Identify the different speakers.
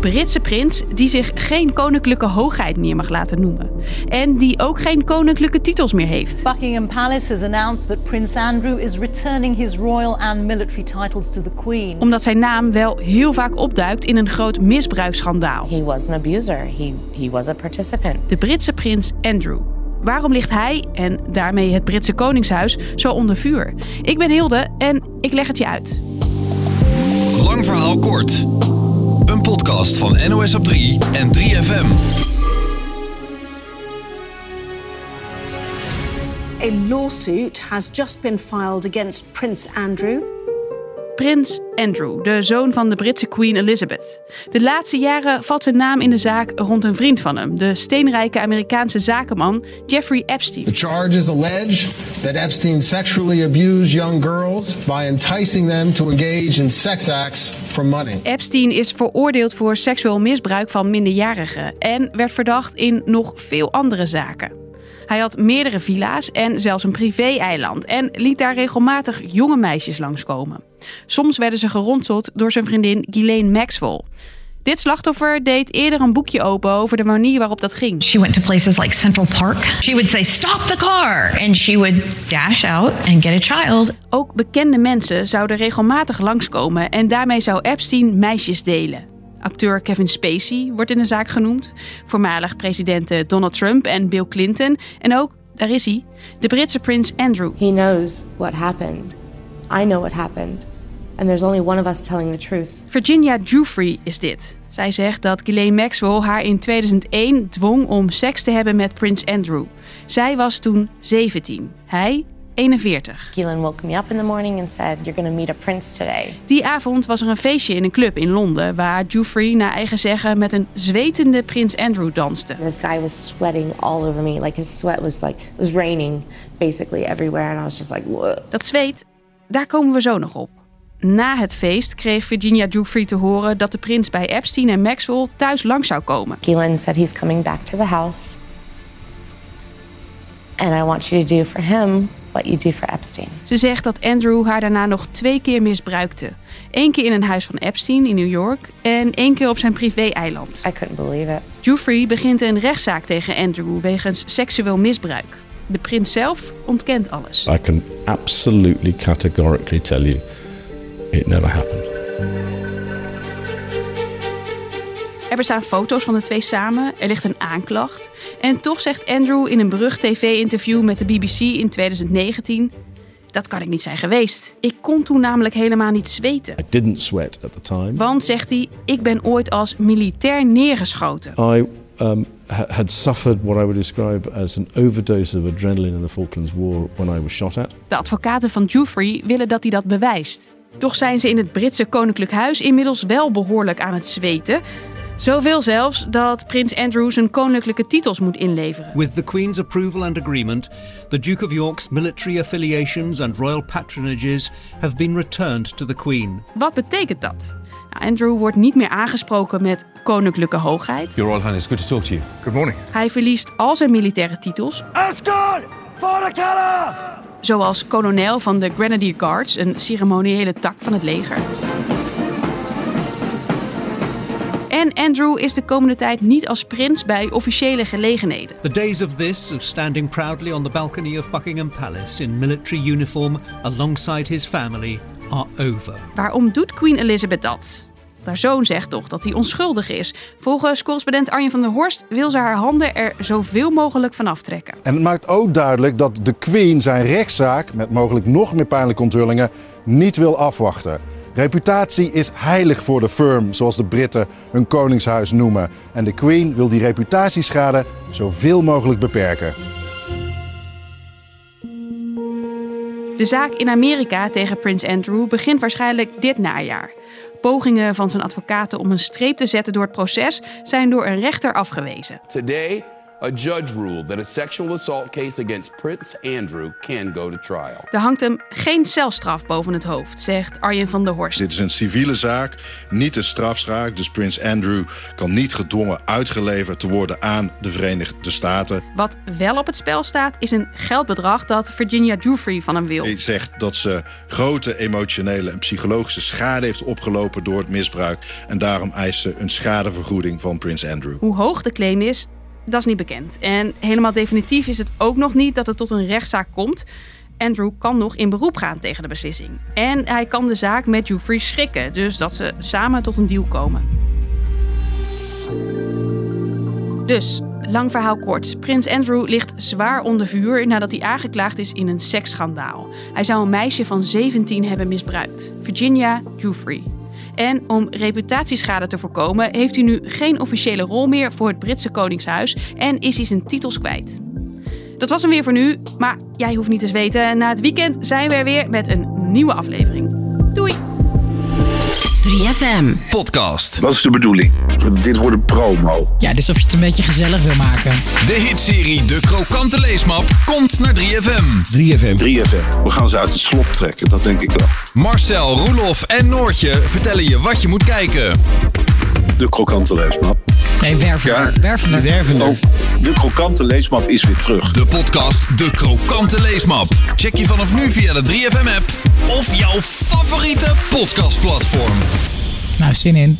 Speaker 1: Britse prins die zich geen koninklijke hoogheid meer mag laten noemen. En die ook geen koninklijke titels meer heeft.
Speaker 2: Buckingham Palace has announced that Prince Andrew is returning his royal and military titles to the Queen.
Speaker 1: Omdat zijn naam wel heel vaak opduikt in een groot misbruiksschandaal.
Speaker 3: He was an abuser. He, he was a participant.
Speaker 1: De Britse prins Andrew. Waarom ligt hij en daarmee het Britse Koningshuis zo onder vuur? Ik ben Hilde en ik leg het je uit.
Speaker 4: Lang verhaal kort. Een podcast van NOS op 3 en 3FM.
Speaker 5: A lawsuit has just been filed against Prince Andrew.
Speaker 1: Prins Andrew, de zoon van de Britse Queen Elizabeth. De laatste jaren valt zijn naam in de zaak rond een vriend van hem, de steenrijke Amerikaanse zakenman Jeffrey Epstein.
Speaker 6: The charges allege that Epstein sexually abused young girls by enticing them to engage in sex acts for money.
Speaker 1: Epstein is veroordeeld voor seksueel misbruik van minderjarigen en werd verdacht in nog veel andere zaken. Hij had meerdere villa's en zelfs een privé-eiland en liet daar regelmatig jonge meisjes langskomen. Soms werden ze geronseld door zijn vriendin Ghislaine Maxwell. Dit slachtoffer deed eerder een boekje open over de manier waarop dat ging.
Speaker 7: She went to places like Central Park. She would say, Stop the car! And she would dash out and get a child.
Speaker 1: Ook bekende mensen zouden regelmatig langskomen en daarmee zou Epstein meisjes delen. Acteur Kevin Spacey wordt in de zaak genoemd. Voormalig presidenten Donald Trump en Bill Clinton. En ook, daar is hij, de Britse prins Andrew.
Speaker 3: He knows what happened. I know what happened. And there's only one of us telling the truth.
Speaker 1: Virginia Giuffre is dit. Zij zegt dat Ghislaine Maxwell haar in 2001 dwong om seks te hebben met prins Andrew. Zij was toen 17. Hij 41.
Speaker 3: Keelan woke me up in the morning and said, You're going to meet a prince today.
Speaker 1: Die avond was er een feestje in een club in Londen waar Giuffre naar eigen zeggen met een zwetende prins Andrew danste.
Speaker 3: This guy was sweating all over me. Like his sweat was like, it was raining basically everywhere. And I was just like, what?
Speaker 1: Dat zweet, daar komen we zo nog op. Na het feest kreeg Virginia Giuffre te horen dat de prins bij Epstein en Maxwell thuis langs zou komen.
Speaker 3: Keelan said he's coming back to the house. And I want you to do for him what you do for Epstein.
Speaker 1: Ze zegt dat Andrew haar daarna nog twee keer misbruikte. Eén keer in een huis van Epstein in New York en één keer op zijn privé-eiland.
Speaker 3: I couldn't believe it.
Speaker 1: Giuffre begint een rechtszaak tegen Andrew wegens seksueel misbruik. De prins zelf ontkent alles.
Speaker 8: I can absolutely categorically tell you it never happened.
Speaker 1: Er bestaan foto's van de twee samen, er ligt een aanklacht. En toch zegt Andrew in een berucht tv-interview met de BBC in 2019... Dat kan ik niet zijn geweest. Ik kon toen namelijk helemaal niet zweten.
Speaker 8: I didn't sweat at the time.
Speaker 1: Want, zegt hij, ik ben ooit als militair neergeschoten.
Speaker 8: I um, ha- had suffered what I would describe as an overdose of adrenaline in the Falklands War when I was shot at.
Speaker 1: De advocaten van Giuffre willen dat hij dat bewijst. Toch zijn ze in het Britse Koninklijk Huis inmiddels wel behoorlijk aan het zweten. Zoveel zelfs dat prins Andrew zijn koninklijke titels moet inleveren.
Speaker 9: With the Queen's approval and agreement, the Duke of York's military affiliations and royal patronages have been returned to the Queen.
Speaker 1: Wat betekent dat? Nou, Andrew wordt niet meer aangesproken met koninklijke hoogheid.
Speaker 10: Your Royal Highness, good to talk to you.
Speaker 6: Good morning.
Speaker 1: Hij verliest al zijn militaire titels. Zoals kolonel van de Grenadier Guards, een ceremoniële tak van het leger. En Andrew is de komende tijd niet als prins bij officiële gelegenheden.
Speaker 9: The days of this, of standing proudly on the balcony of Buckingham Palace in military uniform alongside his family, are over.
Speaker 1: Waarom doet Queen Elizabeth dat? Haar zoon zegt toch dat hij onschuldig is. Volgens correspondent Arjen van der Horst wil ze haar handen er zoveel mogelijk van aftrekken.
Speaker 11: En het maakt ook duidelijk dat de Queen zijn rechtszaak, met mogelijk nog meer pijnlijke onthullingen, niet wil afwachten. Reputatie is heilig voor de firm, zoals de Britten hun koningshuis noemen. En de Queen wil die reputatieschade zoveel mogelijk beperken.
Speaker 1: De zaak in Amerika tegen prins Andrew begint waarschijnlijk dit najaar. Pogingen van zijn advocaten om een streep te zetten door het proces zijn door een rechter afgewezen.
Speaker 12: Today,
Speaker 10: a judge ruled that a sexual assault case against Prince Andrew can go to trial.
Speaker 1: Er hangt hem geen celstraf boven het hoofd, zegt Arjen van der Horst.
Speaker 11: Dit is een civiele zaak, niet een strafzaak. Dus Prins Andrew kan niet gedwongen uitgeleverd te worden aan de Verenigde Staten.
Speaker 1: Wat wel op het spel staat, is een geldbedrag dat Virginia Giuffre van hem wil.
Speaker 11: Hij zegt dat ze grote emotionele en psychologische schade heeft opgelopen door het misbruik. En daarom eist ze een schadevergoeding van Prins Andrew.
Speaker 1: Hoe hoog de claim is, dat is niet bekend. En helemaal definitief is het ook nog niet dat het tot een rechtszaak komt. Andrew kan nog in beroep gaan tegen de beslissing. En hij kan de zaak met Giuffre schikken, dus dat ze samen tot een deal komen. Dus, lang verhaal kort. Prins Andrew ligt zwaar onder vuur nadat hij aangeklaagd is in een seksschandaal. Hij zou een meisje van 17 hebben misbruikt, Virginia Giuffre. En om reputatieschade te voorkomen, heeft hij nu geen officiële rol meer voor het Britse Koningshuis en is hij zijn titels kwijt. Dat was hem weer voor nu, maar jij hoeft niet te weten. Na het weekend zijn we er weer met een nieuwe aflevering. Doei!
Speaker 4: 3FM Podcast.
Speaker 12: Wat is de bedoeling? Dit wordt een promo.
Speaker 13: Ja, dus of je het een beetje gezellig wil maken.
Speaker 4: De hitserie De Krokante Leesmap komt naar 3FM.
Speaker 12: 3FM. 3FM. We gaan ze uit het slop trekken, dat denk ik wel.
Speaker 4: Marcel, Roelof en Noortje vertellen je wat je moet kijken.
Speaker 12: De Krokante Leesmap.
Speaker 13: Nee, Wervender.
Speaker 12: Ja.
Speaker 13: Wervender.
Speaker 12: Wervender. Oh, de Krokante Leesmap is weer terug.
Speaker 4: De podcast De Krokante Leesmap. Check je vanaf nu via de 3FM app of jouw favoriete podcastplatform.
Speaker 13: Nou, zin in.